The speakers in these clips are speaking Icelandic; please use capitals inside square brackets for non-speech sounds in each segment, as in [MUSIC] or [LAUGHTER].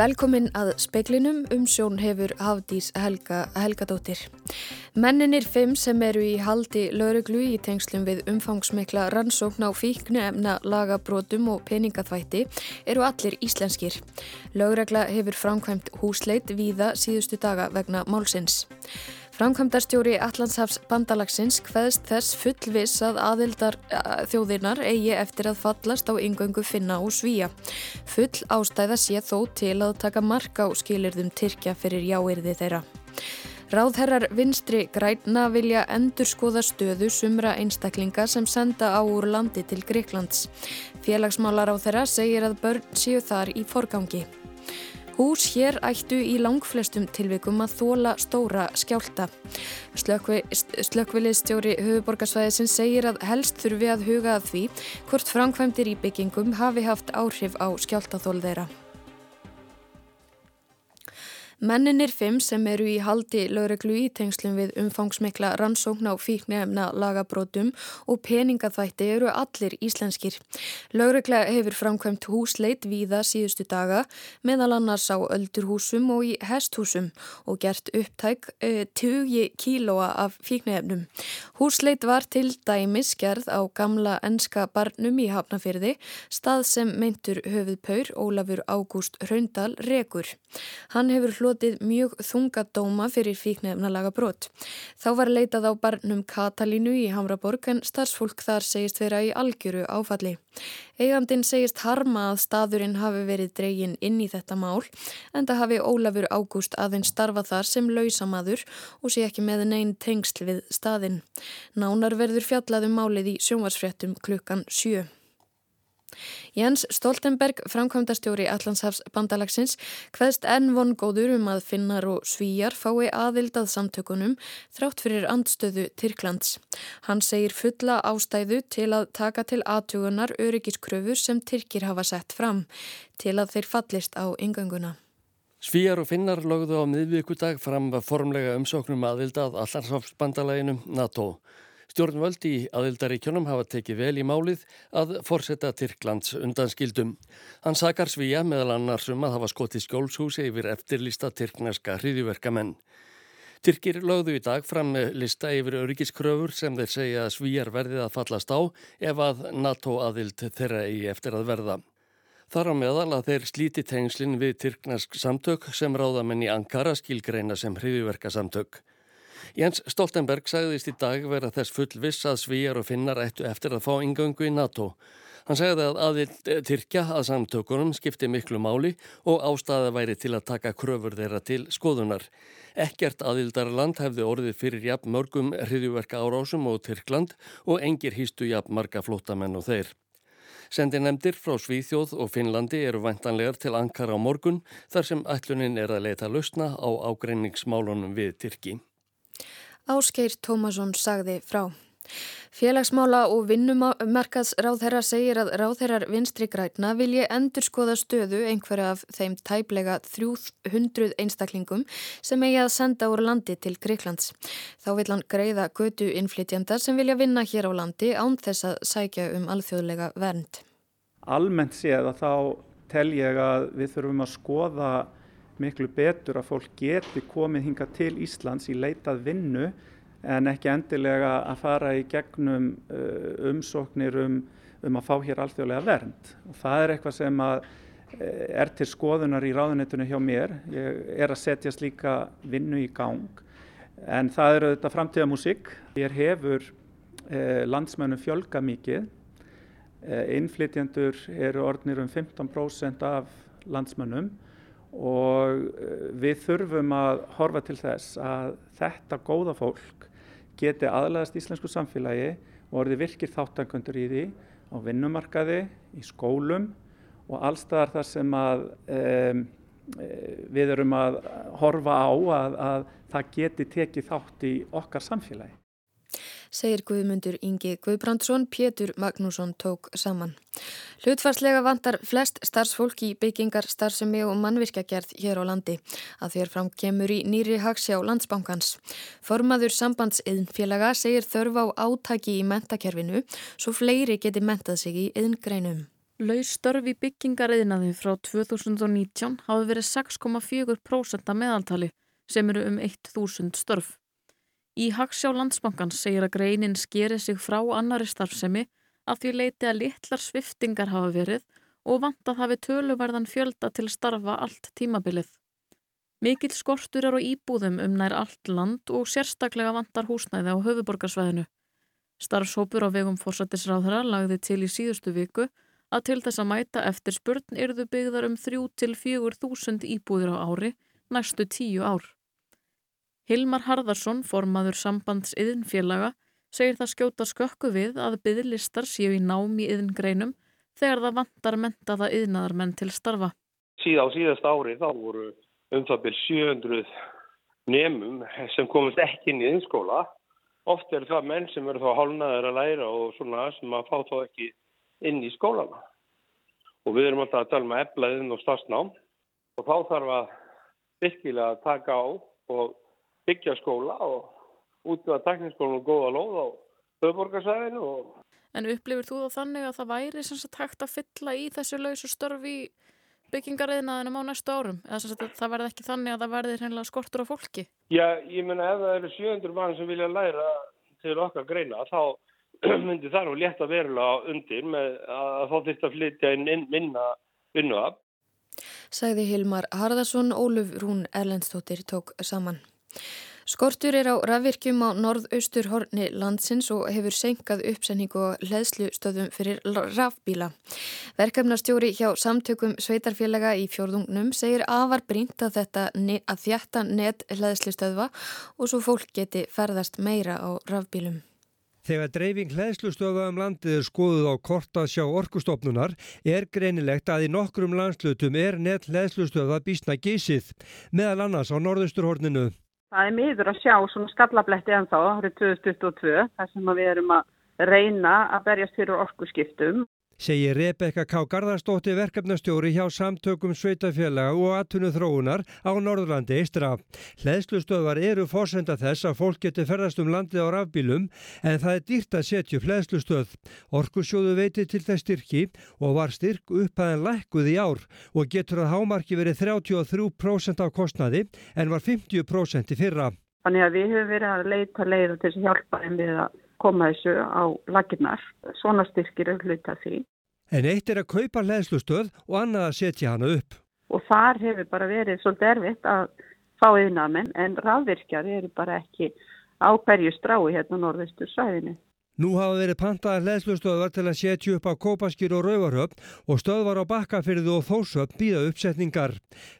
Velkomin að speiklinum um sjón hefur Hafdís Helga, Helgadóttir. Menninir fimm sem eru í haldi lauruglu í tengslum við umfangsmikla rannsókn á fíknu emna lagabrótum og peningaþvætti eru allir íslenskir. Lauragla hefur framkvæmt húsleit víða síðustu daga vegna málsins. Framkvæmdarstjóri Allandshafs bandalagsins hveðst þess fullvis að aðildar þjóðirnar eigi eftir að fallast á yngöngu finna og svíja. Full ástæða sé þó til að taka marka á skilirðum Tyrkja fyrir jáirði þeirra. Ráðherrar vinstri græna vilja endur skoða stöðu sumra einstaklinga sem senda á úr landi til Greiklands. Félagsmálar á þeirra segir að börn séu þar í forgangi. Hús hér ættu í langflestum tilvikum að þóla stóra skjálta. Slökkviliðstjóri höfuborgarsvæðisins segir að helst þurfi að huga að því hvort framkvæmdir í byggingum hafi haft áhrif á skjáltaþól þeirra. Menninir fimm sem eru í haldi lögreglu í tengslum við umfangsmikla rannsókn á fíknefna lagabrótum og peningaþvætti eru allir íslenskir. Lögregla hefur framkvæmt húsleit víða síðustu daga meðal annars á öldurhúsum og í hesthúsum og gert upptæk uh, 20 kílóa af fíknefnum. Húsleit var til dæmis gerð á gamla enska barnum í Hafnafyrði, stað sem meintur höfuð Paur Ólafur Ágúst Hraundal Rekur. Hann hefur hlutið hlotið mjög þungadóma fyrir fíknefnalaga brot. Þá var leitað á barnum Katalínu í Hamraborg en starfsfólk þar segist vera í algjöru áfalli. Eigandin segist harma að staðurinn hafi verið dregin inn í þetta mál en það hafi Ólafur Ágúst aðeins starfa þar sem lausamadur og sé ekki með neinn tengsl við staðinn. Nánar verður fjallaðum málið í sjónvarsfréttum klukkan 7. Jens Stoltenberg, framkvæmdastjóri Allandshafs bandalagsins, hveðst enn von góður um að finnar og svíjar fái aðildað samtökunum þrátt fyrir andstöðu Tyrklands. Hann segir fulla ástæðu til að taka til aðtugunar öryggiskröfur sem Tyrkir hafa sett fram til að þeir fallist á yngönguna. Svíjar og finnar lögðu á miðvíkudag fram formlega umsóknum aðildað Allandshafs bandalaginu NATO. Stjórnvöld í aðildaríkjónum hafa tekið vel í málið að forsetta Tyrklands undanskildum. Hann sakar svíja meðal annars um að hafa skotið skjólshúsi yfir eftirlista tyrkneska hriðiverkamenn. Tyrkir lögðu í dag fram lista yfir öryggiskröfur sem þeir segja að svíjar verðið að fallast á ef að NATO aðild þeirra í eftir að verða. Þar á meðal að þeir slíti tengslinn við tyrknesk samtök sem ráðamenn í Ankara skilgreina sem hriðiverkasamtök. Jens Stoltenberg sagðist í dag vera þess fullviss að svíjar og finnar ættu eftir að fá ingöngu í NATO. Hann segði að aðild Tyrkja að samtökunum skipti miklu máli og ástæða væri til að taka kröfur þeirra til skoðunar. Ekkert aðildarland hefði orðið fyrir jafn mörgum hriðjuverka árásum og Tyrkland og engir hýstu jafn marga flótamenn og þeir. Sendinemdir frá Svíþjóð og Finnlandi eru vantanlegar til Ankara á morgun þar sem ætlunin er að leita lausna á ágreiningsmálunum við Tyrki. Áskeir Tómasson sagði frá. Félagsmála og vinnumarkaðs ráðherra segir að ráðherrar vinstri græna vilji endur skoða stöðu einhverja af þeim tæplega 300 einstaklingum sem eigi að senda úr landi til Greiklands. Þá vil hann greiða götu innflytjandar sem vilja vinna hér á landi án þess að sækja um alþjóðlega vernd. Almennt séð að þá tel ég að við þurfum að skoða miklu betur að fólk geti komið hinga til Íslands í leitað vinnu en ekki endilega að fara í gegnum uh, umsóknir um, um að fá hér alþjóðlega vernd. Og það er eitthvað sem uh, er til skoðunar í ráðunettinu hjá mér. Ég er að setja slíka vinnu í gang en það eru þetta framtíðamúsík. Hér hefur eh, landsmönnum fjölga mikið. Eh, innflytjendur eru orðnir um 15% af landsmönnum og eh, við þurfum að horfa til þess að þetta góða fólk geti aðlæðast íslensku samfélagi og orði virkir þáttankundur í því á vinnumarkaði, í skólum og allstaðar þar sem að um, við erum að horfa á að, að það geti tekið þátt í okkar samfélagi segir Guðmundur Ingi Guðbrandsson, Pétur Magnússon tók saman. Hlutfarslega vantar flest starfsfólk í byggingar, starfsemi og mannvirkjagerð hér á landi að þér fram kemur í nýri hagsjá landsbankans. Formaður sambandsiðnfélaga segir þörf á átaki í mentakerfinu svo fleiri geti mentað sig í yðngreinum. Laus störf í byggingariðnaði frá 2019 hafi verið 6,4% að meðaltali sem eru um 1000 störf. Í Hagsjá landsbankans segir að greinin skeri sig frá annari starfsemi að því leiti að litlar sviftingar hafa verið og vant að hafi töluverðan fjölda til starfa allt tímabilið. Mikill skortur er á íbúðum um nær allt land og sérstaklega vantar húsnæði á höfuborgarsvæðinu. Starfshópur á vegum fórsættisráðara lagði til í síðustu viku að til þess að mæta eftir spurn yrðu byggðar um 3-4 þúsund íbúðir á ári næstu tíu ár. Hilmar Harðarsson, formaður sambands yðinfélaga, segir það skjóta skökku við að byggðlistar séu í námi yðingreinum þegar það vantar mentaða yðnaðarmenn til starfa. Síðan á síðast ári þá voru um það byrj 700 nefnum sem komast ekki inn í innskóla. Oft er það menn sem eru þá hálnaður að læra og svona sem að fá þá ekki inn í skólana. Og við erum alltaf að tala um að eflaðinn og stafsnám og þá þarf að virkilega taka á og byggja skóla og útvæða takniskólan og góða lóð á höfborgarsæðinu. En upplifir þú þá þannig að það væri sem sagt hægt að fylla í þessu lausu störfi byggingariðnaðinum á næstu árum? Eða að það verði ekki þannig að það verði hreinlega skortur á fólki? Já, ég menna ef það eru 700 mann sem vilja læra til okkar greina þá [CLEARS THROAT] myndi það nú létta verulega undir með að þá þurft að flytja inn minna vinnuða. Sæði Hilmar Harðarsson, Óluf Rún Erlendstóttir tók saman. Skortur er á rafvirkjum á norðaustur horni landsins og hefur senkað uppsenningu og hleðslustöðum fyrir rafbíla. Verkefnastjóri hjá samtökum sveitarfélaga í fjórðungnum segir afar brínt að að þjætta net hleðslustöðva og svo fólk geti ferðast meira á rafbílum. Þegar dreifing hlæðslustöða um landið er skoðuð á korta sjá orkustofnunar er greinilegt að í nokkrum landslutum er net hlæðslustöða bísna gísið, meðal annars á norðusturhorninu. Það er miður að sjá svona skallabletti ennþá árið 2022 þar sem við erum að reyna að berjast fyrir orkuskiptum. Segir Rebecca K. Garðarsdóttir verkefnastjóri hjá samtökum sveitafélaga og atvinnu þróunar á Norðurlandi eistra. Hleðslustöðvar eru fórsenda þess að fólk geti ferðast um landið á rafbílum en það er dýrt að setja hleðslustöð. Orkusjóðu veiti til þess styrki og var styrk upphæðan lækkuð í ár og getur að hámarki verið 33% af kostnaði en var 50% í fyrra. Þannig að við höfum verið að leita leiða til að hjálpa þeim við að koma þessu á laginnar. Svona styrkir er hluta því. En eitt er að kaupa hlæðslustöð og annað að setja hana upp. Og þar hefur bara verið svolítið erfitt að fá yfirnamenn en rafvirkjar eru bara ekki á hverju strái hérna á norðustur sæðinu. Nú hafa verið pantaðar hlæðslustöðvar til að setja upp á Kópaskýr og Rauvarhöfn og stöðvar á Bakkafyrðu og Þórsöfn býða uppsetningar.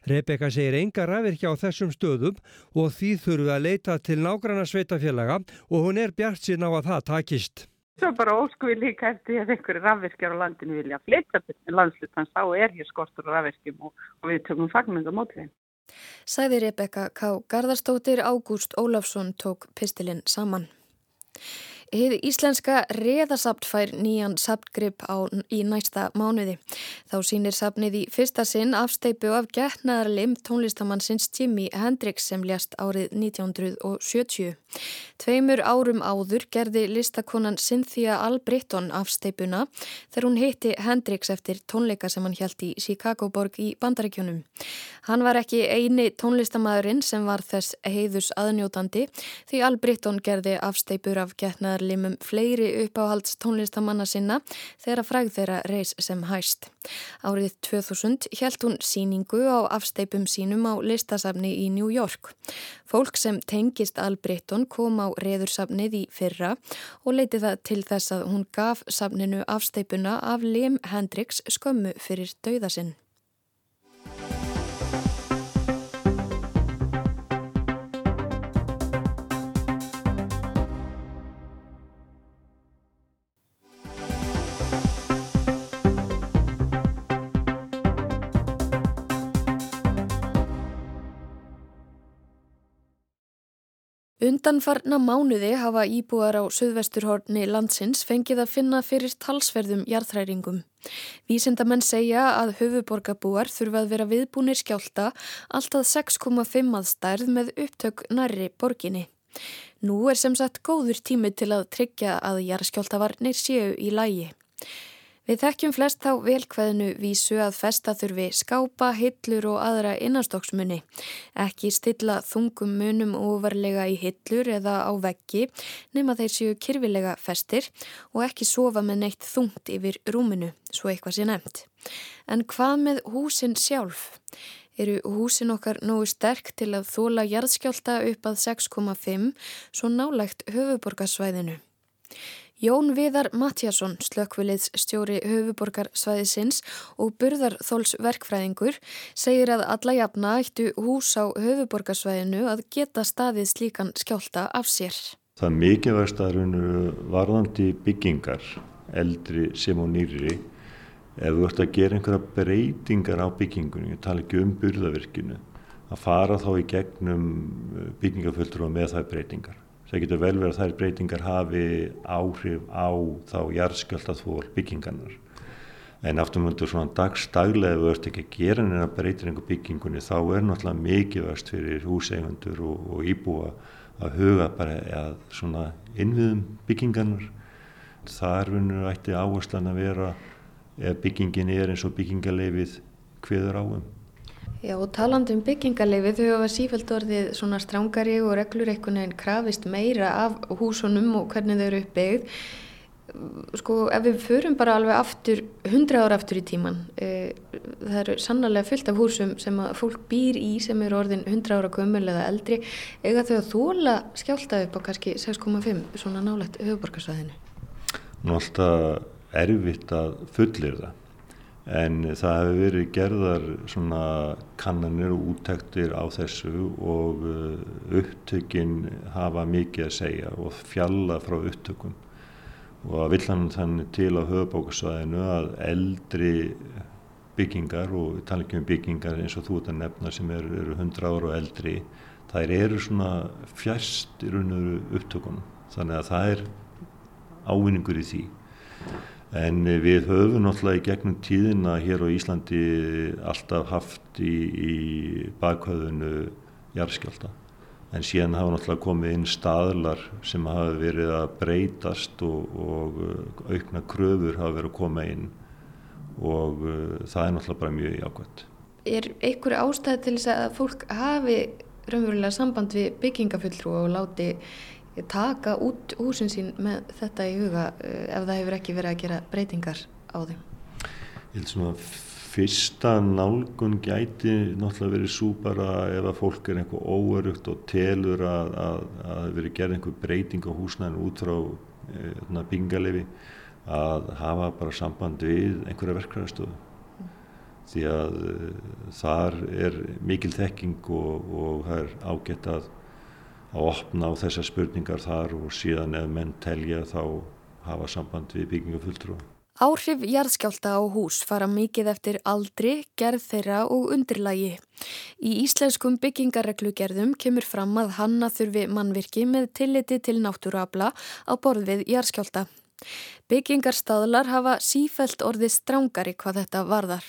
Rebeka segir enga ræðvirkja á þessum stöðum og því þurfum við að leita til nágranna sveitafélaga og hún er bjart sín á að það takist. Svo bara óskuði líka eftir að einhverju rafvirkjar á landinu vilja flytja til landslutans þá er hér skortur rafvirkjum og, og við tökum fagningum á því. Sæði Rebeka K. Garðarstóttir Ágúst Ólafsson tók pistilinn saman. Hið íslenska reðasapt fær nýjan saptgrip í næsta mánuði. Þá sínir sapnið í fyrsta sinn afsteipu af getnaðarlim tónlistamannsins Jimi Hendrix sem ljast árið 1970. Tveimur árum áður gerði listakonan Cynthia Albritton afsteipuna þegar hún hitti Hendrix eftir tónleika sem hann hjælt í Chicagoborg í Bandaríkjónum. Hann var ekki eini tónlistamæðurinn sem var þess heiðus aðnjótandi því Albritton gerði afsteipur af getnaðarlim limum fleiri uppáhalds tónlistamanna sinna þegar fræð þeirra reys sem hæst. Árið 2000 helt hún síningu á afsteipum sínum á listasafni í New York. Fólk sem tengist Albritton kom á reðursafnið í fyrra og leiti það til þess að hún gaf safninu afsteipuna af Lim Hendrix skömmu fyrir dauðasinn. Undanfarna mánuði hafa íbúar á söðvesturhorni landsins fengið að finna fyrir talsverðum jarðræringum. Vísindamenn segja að höfuborgarbúar þurfa að vera viðbúnir skjálta alltaf 6,5 að stærð með upptök nærri borginni. Nú er sem sagt góður tími til að tryggja að jarðskjáltavarnir séu í lægi. Við þekkjum flest þá velkveðinu vísu að festa þurfi skápa, hillur og aðra innanstokksmunni. Ekki stilla þungum munum ofarlega í hillur eða á veggi nema þeir séu kyrfilega festir og ekki sofa með neitt þungt yfir rúminu, svo eitthvað sé nefnt. En hvað með húsin sjálf? eru húsin okkar nógu sterk til að þóla jarðskjálta upp að 6,5 svo nálægt höfuborgarsvæðinu. Jón Viðar Matjasson, slökkviliðs stjóri höfuborgarsvæðisins og burðarþólsverkfræðingur, segir að alla jafna ættu hús á höfuborgarsvæðinu að geta staðið slíkan skjálta af sér. Það mikilvægst að varðandi byggingar, eldri sem og nýri, ef þú ert að gera einhverja breytingar á byggingunni, ég tala ekki um burðavirkinu, að fara þá í gegnum uh, byggingaföldru og með þær breytingar. Það getur vel verið að þær breytingar hafi áhrif á þá jarðskjöldaþól byggingarnar. En aftur möndur svona dagstaglega ef þú ert ekki að gera neina breytingar byggingunni þá er náttúrulega mikilvægst fyrir húseigundur og, og íbúa að huga bara að svona innviðum byggingarnar. Það er vunur ætti áherslan að vera ef byggingin er eins og byggingarleifið hviður áum. Já og taland um byggingarleifið þau hafa sífælt orðið svona strángari og reglur einhvern veginn krafist meira af húsunum og hvernig þau eru uppbyggð. Sko ef við förum bara alveg aftur, hundra ára aftur í tíman, e, það eru sannlega fullt af húsum sem að fólk býr í sem eru orðin hundra ára gömul eða eldri, eiga þau að þóla skjálta upp á kannski 6,5 svona nálægt höfuborgarsvæðinu? Nú alltaf erfitt að fullir það en það hefur verið gerðar svona kannanir og úttektir á þessu og uh, upptökin hafa mikið að segja og fjalla frá upptökum. Og að villan þannig til á höfubókarsvæðinu að eldri byggingar og við tala ekki um byggingar eins og þú ert að nefna sem eru, eru 100 ára og eldri þær eru svona fjærst í raun og upptökunum. Þannig að það er ávinningur í því En við höfum náttúrulega í gegnum tíðina hér á Íslandi alltaf haft í, í bakhauðinu jarðskjálta. En síðan hafa náttúrulega komið inn staðlar sem hafa verið að breytast og, og uh, aukna kröfur hafa verið að koma inn og uh, það er náttúrulega bara mjög jákvæmt. Er einhverju ástæði til þess að fólk hafi raunverulega samband við byggingafulltrú og láti taka út húsin sín með þetta í huga eh, ef það hefur ekki verið að gera breytingar á þeim? Ég held svona fyrsta nálgun gæti náttúrulega verið svo bara ef að fólk er einhver óörugt og telur að það verið gerð einhver breyting á húsnæðinu út frá e, eh, bingalefi að hafa bara samband við einhverja verkræðastöðu mm. því að e, þar er mikil þekking og, og það er ágætt að að opna á þessar spurningar þar og síðan ef menn telja þá hafa samband við byggingafulltrú. Áhrif jarðskjálta á hús fara mikið eftir aldri, gerð þeirra og undirlægi. Í íslenskum byggingarreglugerðum kemur fram að hanna þurfi mannvirki með tilliti til náttúruabla á borð við jarðskjálta. Byggingarstaðlar hafa sífælt orðið strángari hvað þetta varðar.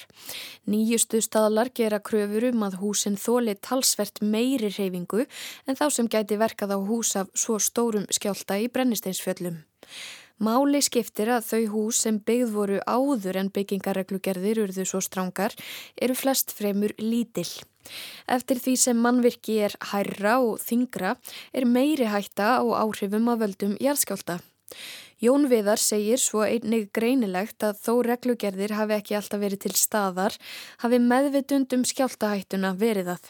Nýjustu staðlar gera kröfur um að húsin þóli talsvert meiri reyfingu en þá sem gæti verkað á hús af svo stórum skjálta í brennisteinsfjöllum. Máli skiptir að þau hús sem byggð voru áður en byggingarreglugerðir urðu svo strángar eru flest fremur lítill. Eftir því sem mannvirki er hærra og þingra er meiri hætta á áhrifum af völdum jarðskjálta. Jón Viðar segir svo einnig greinilegt að þó reglugerðir hafi ekki alltaf verið til staðar, hafi meðvitund um skjáltahættuna verið að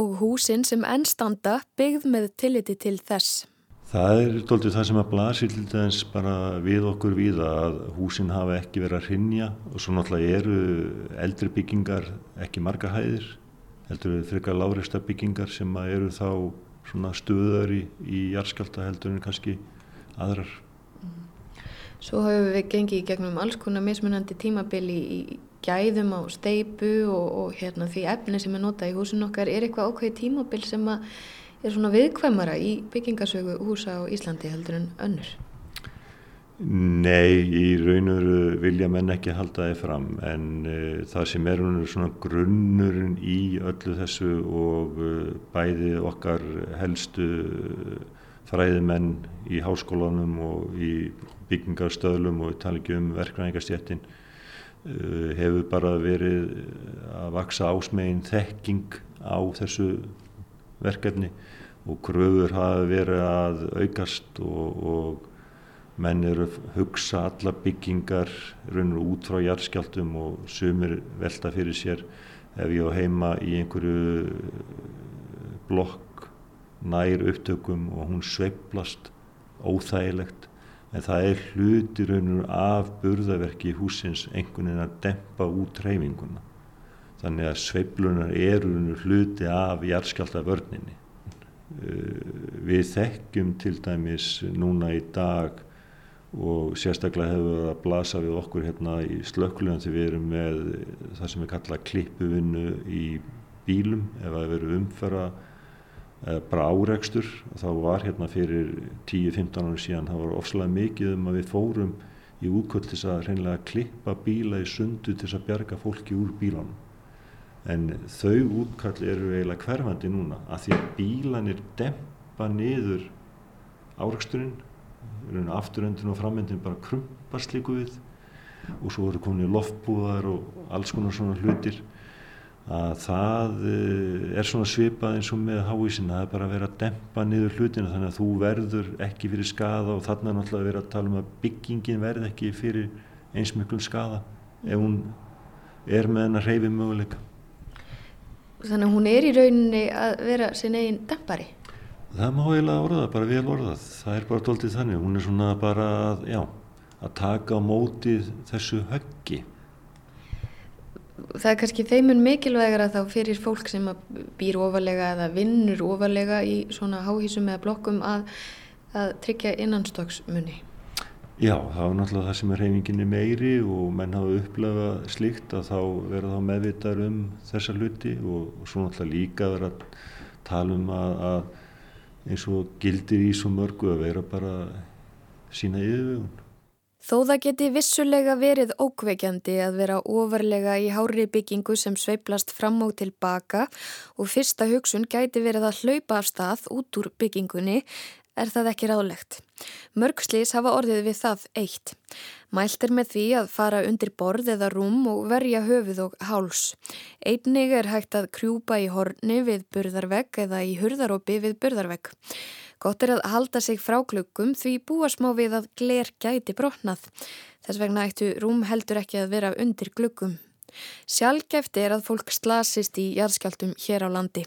og húsin sem ennstanda byggð með tilliti til þess. Það er doldið það sem að blasir til þess bara við okkur við að húsin hafa ekki verið að hrinja og svo náttúrulega eru eldri byggingar ekki marga hæðir, heldur við frekar láreista byggingar sem eru þá stuðar í, í jarðskjálta heldur en kannski aðrar. Svo höfum við gengið í gegnum alls konar mismunandi tímabili í gæðum á steipu og, og hérna, því efni sem er notað í húsin okkar. Er eitthvað ákveði tímabil sem er svona viðkvæmara í byggingasögu húsa á Íslandi heldur en önnur? Nei, í raunur vilja menn ekki halda þið fram en uh, það sem er svona grunnurinn í öllu þessu og uh, bæði okkar helstu fræðimenn í háskólanum og í byggingarstöðlum og við tala ekki um verkvæðingarstjettin uh, hefur bara verið að vaksa ásmegin þekking á þessu verkefni og kröfur hafa verið að aukast og, og menn eru að hugsa alla byggingar út frá jarðskjaldum og sumir velta fyrir sér ef ég á heima í einhverju blokk nær upptökum og hún sveiblast óþægilegt en það er hluti raunur af burðaverki húsins einhvern veginn að dempa út reyfinguna þannig að sveiblunar eru hluti af jarðskjálta vörninni Eh, við þekkjum til dæmis núna í dag og sérstaklega hefur það að blasa við okkur hérna í slökkluðan þegar við erum með það sem við kalla klippuvinnu í bílum. Ef það verður umfæra bara áreikstur þá var hérna fyrir 10-15 árum síðan það var ofslega mikið um að við fórum í útkvöld til að reynilega klippa bíla í sundu til að bjarga fólki úr bílánum en þau útkall eru eiginlega hverfandi núna að því að bílanir dempa niður áraksturinn afturöndin og framöndin bara krumpast líku við. Og svo eru komin í loftbúðar og alls konar svona hlutir að það eh, er svona svipað eins og með háísin það er bara að vera að dempa niður hlutina þannig að þú verður ekki fyrir skada og þarna er náttúrulega að vera að tala um að byggingin verð ekki fyrir einsmöklum skada ef hún er með hennar reyfi möguleika Þannig að hún er í rauninni að vera sin eigin dempari? Það má eiginlega orða, bara vel orðað. Það er bara doldið þannig. Hún er svona bara að, já, að taka á mótið þessu höggi. Það er kannski þeimun mikilvægara þá fyrir fólk sem býr ofalega eða vinnur ofalega í svona háhísum eða blokkum að, að tryggja innanstokksmunni. Já, það er náttúrulega það sem er reyfinginni meiri og menn hafa upplefað slikt að þá verða þá meðvitaður um þessa hluti og, og svo náttúrulega líka verða að tala um að, að eins og gildir í svo mörgu að vera bara sína yfirvögun. Þó það geti vissulega verið ókveikjandi að vera ofarlega í hári byggingu sem sveiplast fram og tilbaka og fyrsta hugsun gæti verið að hlaupa af stað út úr byggingunni er það ekki ráðlegt. Mörgslís hafa orðið við það eitt. Mælt er með því að fara undir borð eða rúm og verja höfuð og háls. Einnig er hægt að krjúpa í horni við burðarvegg eða í hurðarópi við burðarvegg. Gott er að halda sig frá klukkum því búa smá við að gler gæti brotnað. Þess vegna eittu rúm heldur ekki að vera undir klukkum. Sjálfgeft er að fólk slasist í jarðskjaldum hér á landi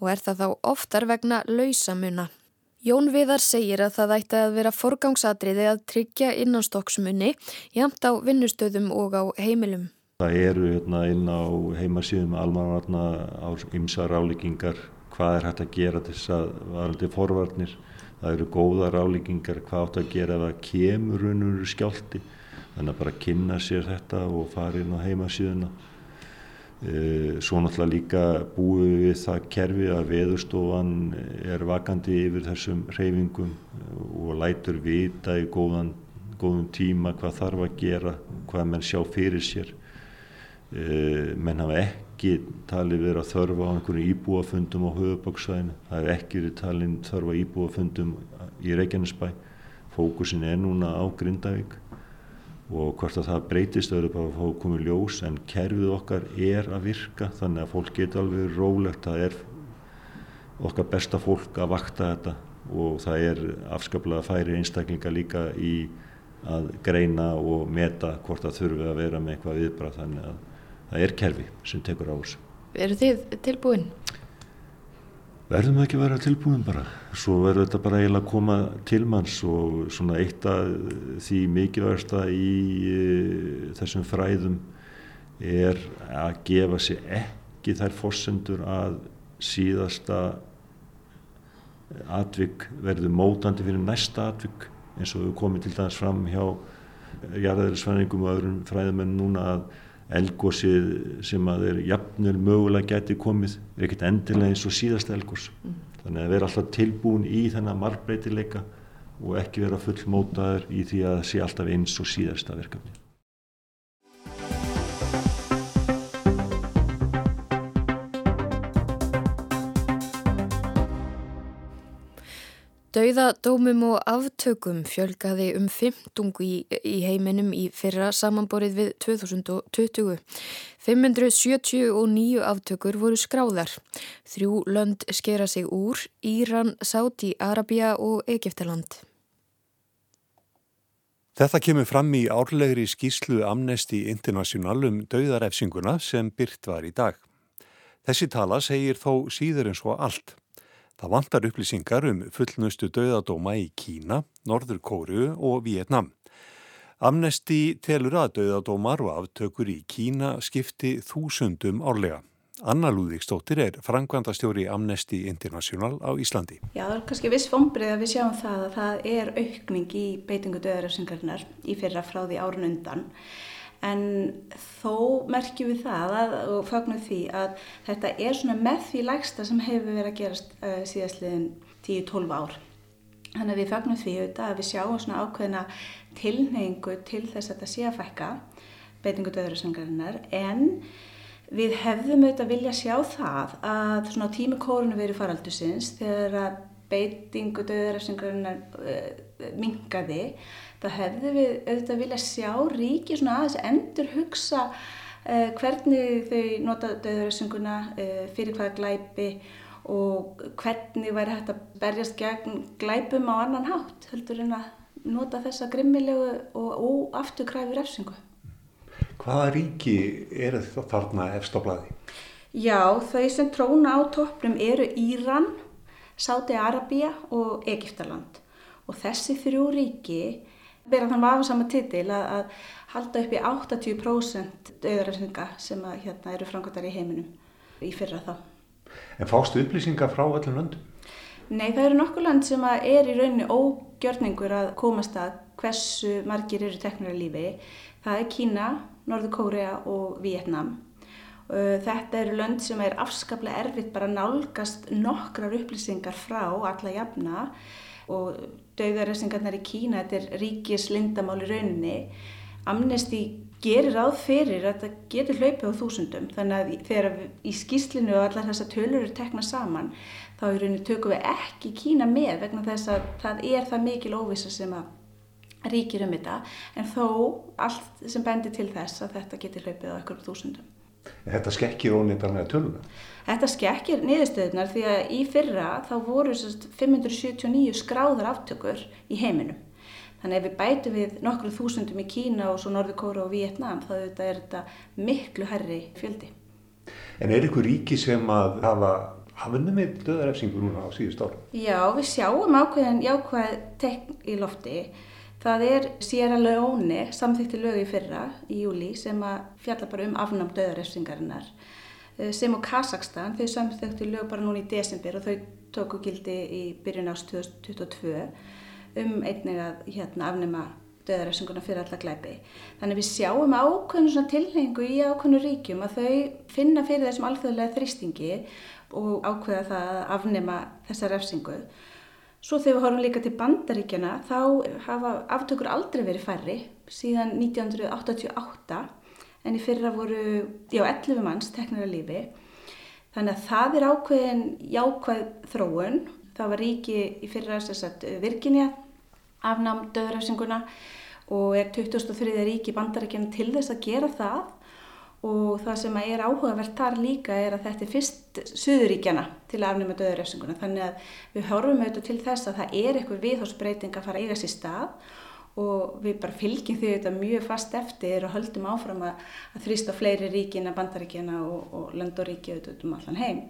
og er það þá oftar vegna lausamuna. Jón Viðar segir að það ætti að vera forgangsadriði að tryggja innanstokksmunni jamt á vinnustöðum og á heimilum. Það eru hérna inn á heimasíðum almanvarna á ymsa ráleikingar hvað er hægt að gera til þess að varandi forvarnir. Það eru góða ráleikingar hvað átt að gera ef það kemur unnur skjálti. Þannig að bara kynna sér þetta og fara inn á heimasíðuna. Eh, svo náttúrulega líka búið við það kerfi að veðurstofan er vakandi yfir þessum reyfingum og lætur vita í góðan, góðum tíma hvað þarf að gera, hvað menn sjá fyrir sér. Eh, menn hafa ekki talið verið að þörfa á einhverju íbúafundum á höfubóksvæðinu, það er ekki verið talið þörfa íbúafundum í Reykjanesbæ, fókusin er núna á Grindavík og hvort að það breytist auðvitað bara að fá komið ljós en kerfið okkar er að virka þannig að fólk getur alveg rólegt. Það er okkar besta fólk að vakta þetta og það er afskaplega færi einstaklinga líka í að greina og meta hvort það þurfi að vera með eitthvað viðbrað þannig að það er kerfi sem tekur á þessu. Eru þið tilbúin? verðum ekki að vera tilbúin bara svo verður þetta bara eiginlega að koma til manns og svona eitt af því mikilvægsta í e, þessum fræðum er að gefa sér ekki þær fórsendur að síðasta atvik verður mótandi fyrir næsta atvik eins og við komum til dæmis fram hjá jarðaðirisfæningum og öðrum fræðumenn núna að elgósið sem að er jafnvel mögulega geti komið er ekkert endilega eins og síðasta elgós mm. þannig að vera alltaf tilbúin í þennan margbreytileika og ekki vera fullmótaður í því að það sé alltaf eins og síðasta verkefni Dauðadómum og aftökum fjölgaði um 15 í, í heiminum í fyrra samanborið við 2020. 579 aftökur voru skráðar. Þrjú lönd skera sig úr, Íran, Sáti, Arabia og Egiptaland. Þetta kemur fram í árlegri skýslu Amnesty International um dauðarefsinguna sem byrt var í dag. Þessi tala segir þó síður en svo allt. Það vantar upplýsingar um fullnustu döðadóma í Kína, Norður Kóru og Vietnam. Amnesti telur að döðadómar og aftökur í Kína skipti þúsundum árlega. Anna Lúðvíksdóttir er frangvandastjóri Amnesty International á Íslandi. Já, það er kannski viss fombrið að við sjáum það að það er aukning í beitingu döðarefsingarnar í fyrra frá því árun undan en þó merkjum við það að, og fagnum því að þetta er svona með því lægsta sem hefur verið að gerast uh, síðastliðin 10-12 ár. Þannig að við fagnum því auðvitað að við sjáum svona ákveðina tilneingu til þess að þetta sé að fækka beitingu döðurarsangarinnar en við hefðum auðvitað vilja sjá það að svona tími kórunu verið faraldusins þegar að beitingu döðurarsangarinnar uh, mingaði þá hefðu við auðvitað vilja sjá ríki svona aðeins endur hugsa uh, hvernig þau nota döðurössinguna, uh, eh, fyrir hvaða glæpi og hvernig væri hægt að berjast gegn glæpum á annan hátt heldur en að nota þessa grimmilegu og óafturkræfi refsingu. Hvaða ríki eru þarna efstablaði? Já, þau sem tróna á toppnum eru Íran, Sáti-Arabia og Egiptaland og þessi þrjú ríki bera þann vafasama titil að, að halda upp í 80% auðarrefninga sem að, hérna, eru framkvæmdar í heiminum í fyrra þá. En fástu upplýsingar frá öllum löndum? Nei, það eru nokkur land sem er í rauninni ógjörningur að komast að hversu margir eru teknir að lífi. Það er Kína, Norður Kórea og Vietnam. Þetta eru lönd sem er afskaplega erfitt bara nálgast nokkrar upplýsingar frá alla jafna og dauðarresingarnar í Kína, þetta er ríkis lindamál í rauninni. Amnesti gerir ráð fyrir að þetta getur hlaupið á þúsundum þannig að þegar í skýslinu og allar þessar tölur eru tekna saman þá í rauninni tökum við ekki Kína með vegna þess að það er það mikil óvisa sem að ríkir um þetta en þó allt sem bendir til þess að þetta getur hlaupið á ekkur þúsundum. Þetta skekkir ónýttarlega töluna? Þetta skekkir niðurstöðunar því að í fyrra þá voru 579 skráðar aftökur í heiminum. Þannig að ef við bætum við nokkru þúsundum í Kína og svo Norðurkóra og Vietnám þá er þetta miklu herri fjöldi. En er ykkur ríki sem að hafa hafnum með döðarefsingur núna á síðust ára? Já, við sjáum ákveðin jákvæð tekn í lofti Það er Sierra Leone, samþýtti lögu í fyrra í júli sem að fjalla bara um afnám döðarefsingarinnar eh, sem á Kazakstan, þau samþýtti lög bara núna í desember og þau tóku gildi í byrjun ást 2022 um einnig að hérna, afnema döðarefsinguna fyrir alla glæpi. Þannig við sjáum ákveðinu tilhengu í ákveðinu ríkjum að þau finna fyrir þessum alþjóðlega þrýstingi og ákveða það að afnema þessa refsingu Svo þegar við horfum líka til bandaríkjana þá hafa aftökur aldrei verið færri síðan 1988 en í fyrra voru já, 11 manns teknir að lífi. Þannig að það er ákveðin jákvæð þróun. Það var ríki í fyrra sagt, Virginia afnám döðrafsinguna og er 2003. ríki bandaríkjana til þess að gera það og það sem er áhugavert þar líka er að þetta er fyrst Suðuríkjana til að afnum með döðurrefsinguna þannig að við horfum auðvitað til þess að það er eitthvað viðhórsbreyting að fara að eiga sér stað og við bara fylgjum því auðvitað mjög fast eftir og höldum áfram að, að þrýsta fleiri ríkina, bandaríkjana og, og landoríkja auðvitað um allan heim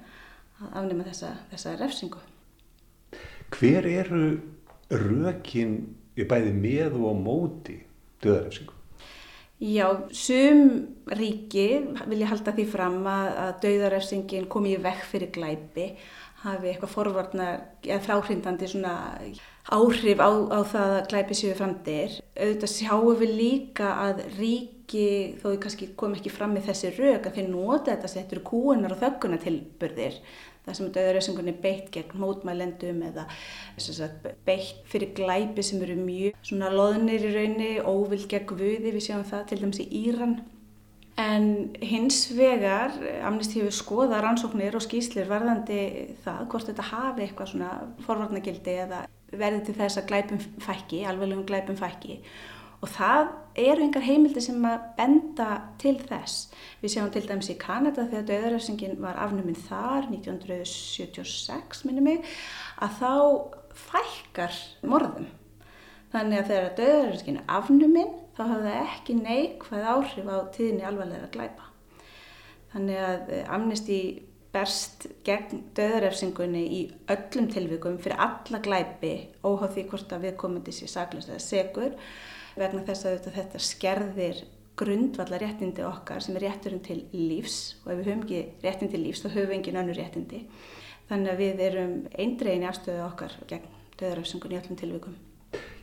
að afnum með þessa, þessa refsingu. Hver eru rökin í bæði með og móti döðurrefsingu? Já, sum ríki vilja halda því fram að, að dauðarefsingin komi í vekk fyrir glæpi, hafi eitthvað forvarnar eða fráhrindandi svona áhrif á, á það að glæpi séu framdir. Auðvitað sjáum við líka að ríki, þó þau kannski kom ekki fram með þessi rauk, að þeir nota þetta settur kúunar og þögguna tilbörðir það sem döðurreysingunni beitt gegn mótmælendum eða sagt, beitt fyrir glæpi sem eru mjög svona loðnir í raunni, óvild gegn guði, við sjáum það til dæmis í Íran. En hins vegar, Amnesty hefur skoða rannsóknir og skýslir varðandi það hvort þetta hafi eitthvað svona forvarnagildi eða verði til þess að glæpum fækki, alveglegum glæpum fækki og það eru yngar heimildi sem að benda til þess. Við séum til dæmis í Kanada þegar döðarefsingin var afnuminn þar 1976 minnum mig að þá fækkar morðum. Þannig að þegar döðarefsingin er afnuminn þá hafa það ekki neikvæð áhrif á tíðinni alvarlega glæpa. Þannig að eh, amnesti berst gegn döðarefsingunni í öllum tilvikum fyrir alla glæpi óháð því hvort að við komandi sér saglust eða segur vegna þess að þetta skerðir grundvallar réttindi okkar sem er rétturinn til lífs og ef við höfum ekki réttin til lífs þá höfum við engin önnu réttindi. Þannig að við erum eindregin í afstöðu okkar gegn döðaröfsingun í öllum tilvikum.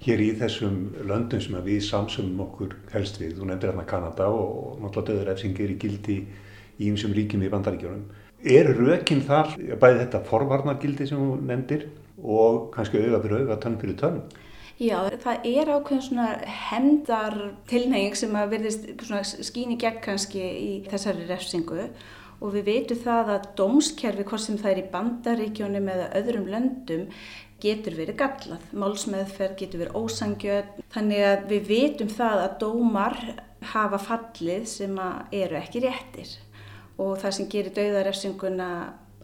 Hér í þessum löndum sem við samsumum okkur helst við, þú nefndir hérna Kanada og náttúrulega döðaröfsing er í gildi í einsum ríkjum í bandaríkjónum. Er rökinn þar bæði þetta forvarnargildi sem þú nefndir og kannski auða fyrir auða, tönn fyrir tönn? Já, það er ákveðin svona hendar tilneying sem að verðist skýni gegn kannski í þessari refsingu og við veitum það að dómskerfi, hvort sem það er í bandaríkjónum eða öðrum löndum, getur verið gallað. Málsmeðferð getur verið ósangjöð, þannig að við veitum það að dómar hafa fallið sem eru ekki réttir og það sem gerir dauðarefsinguna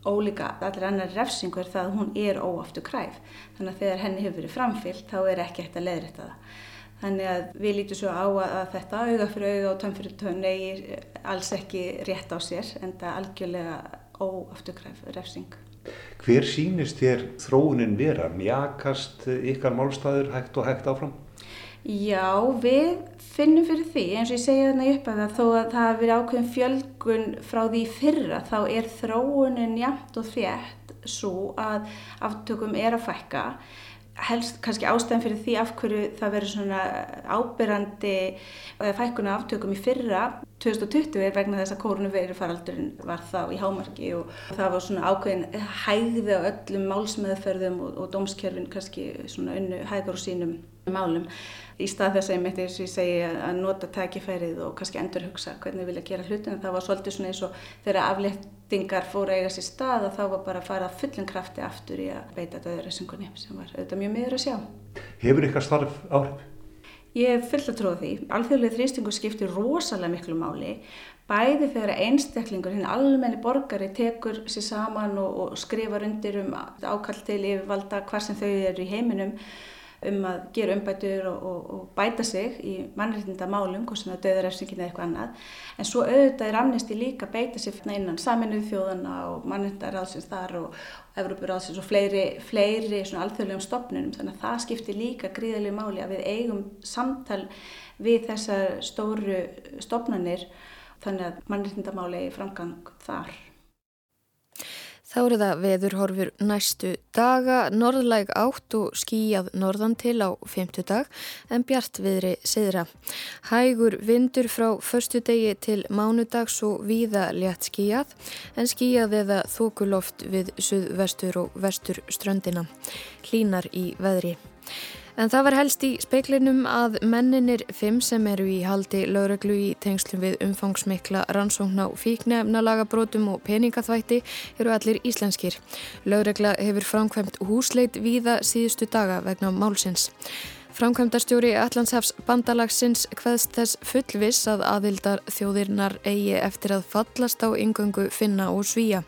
ólíka allir annar refsingu er það að hún er óaftu kræf. Þannig að þegar henni hefur verið framfyllt þá er ekki hægt að leiðrætta það. Þannig að við lítum svo á að þetta auga fyrir auga og tönn fyrir tönn er alls ekki rétt á sér en það er algjörlega óaftu kræf refsing. Hver sínist þér þróunin vera? Mjakast ykkar málstæður hægt og hægt áfram? Já, við finnum fyrir því, eins og ég segja þarna upp að þó að það hafi verið ákveðin fjölgun frá því fyrra þá er þróunin jæmt og þétt svo að aftökum er að fækka. Helst kannski ástæðan fyrir því af hverju það verður svona ábyrrandi eða fækkuna aftökum í fyrra 2020 er vegna þess að kórnuveiru faraldurinn var þá í hámarki og það var svona ákveðin hægði á öllum málsmeðferðum og, og dómskerfin kannski svona unnu hægur og sínum málum í stað þess að ég mitt eins og ég segi að nota tækifærið og kannski endur hugsa hvernig vilja gera hlutin það var svolítið svona eins og þegar afléttingar fóru að eiga sér stað og þá var bara að fara fullin krafti aftur í að beita döðurreysingunni sem var auðvitað mjög miður að sjá. Hefur ykkar starf áhrif? Ég hef fullt að tróða því. Alþjóðlega þrýstingu skiptir rosalega miklu máli bæði þegar einstaklingur, hinn almenni borgari tekur sér saman og, og skrifar undir um ákall til yfirvalda hvar sem þau eru í heiminum um að gera umbætur og, og, og bæta sig í mannreitnda málum, hvort sem það döður efsingin eða eitthvað annað. En svo auðvitað er amnesti líka beita sig innan saminuð þjóðana og mannreitnda ráðsins þar og Evrópuráðsins og fleiri, fleiri alþjóðlegum stopnunum. Þannig að það skiptir líka gríðarlega máli að við eigum samtal við þessar stóru stopnunir þannig að mannreitnda máli er framgang þar. Þá eru það veðurhorfur næstu daga, norðlæg átt og skíjað norðan til á femtudag en bjart viðri siðra. Hægur vindur frá förstu degi til mánudags og víða létt skíjað en skíjað eða þókuloft við suðvestur og vestur ströndina. Hlínar í veðri. En það var helst í speiklinum að menninir fimm sem eru í haldi lögreglu í tengslum við umfangsmikla rannsókn á fíknefnalagabrótum og peningaþvætti eru allir íslenskir. Lögregla hefur framkvæmt húsleit víða síðustu daga vegna málsins. Framkvæmdastjóri Allandshafs bandalagsins hveðst þess fullviss að aðildar þjóðirnar eigi eftir að fallast á yngöngu finna og svíja.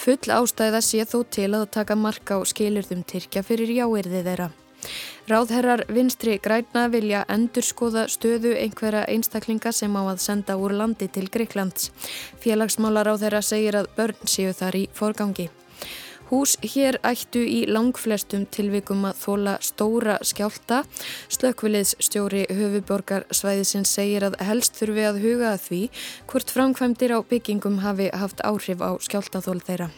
Full ástæða sé þó til að taka marka á skilirðum Tyrkja fyrir jáirði þeirra. Ráðherrar vinstri græna vilja endur skoða stöðu einhverja einstaklinga sem á að senda úr landi til Greiklands. Félagsmálar á þeirra segir að börn séu þar í forgangi. Hús hér ættu í langflestum tilvikum að þóla stóra skjálta. Slökkviliðs stjóri höfuborgar svæðisins segir að helst þurfi að huga að því hvort framkvæmdir á byggingum hafi haft áhrif á skjáltaþól þeirra.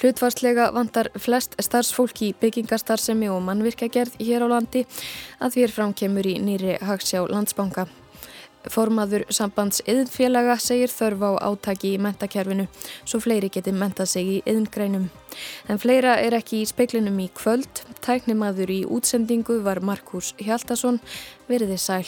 Hlutvarslega vantar flest starfsfólki í byggingarstarfsemi og mannvirkjagerð hér á landi að því er framkemur í nýri hagsjá landsbanka. Formaður sambands yðnfélaga segir þörf á átaki í mentakerfinu svo fleiri geti mentað sig í yðngreinum. En fleira er ekki í speiklinum í kvöld. Tæknimaður í útsendingu var Markus Hjaldarsson. Verðið sæl.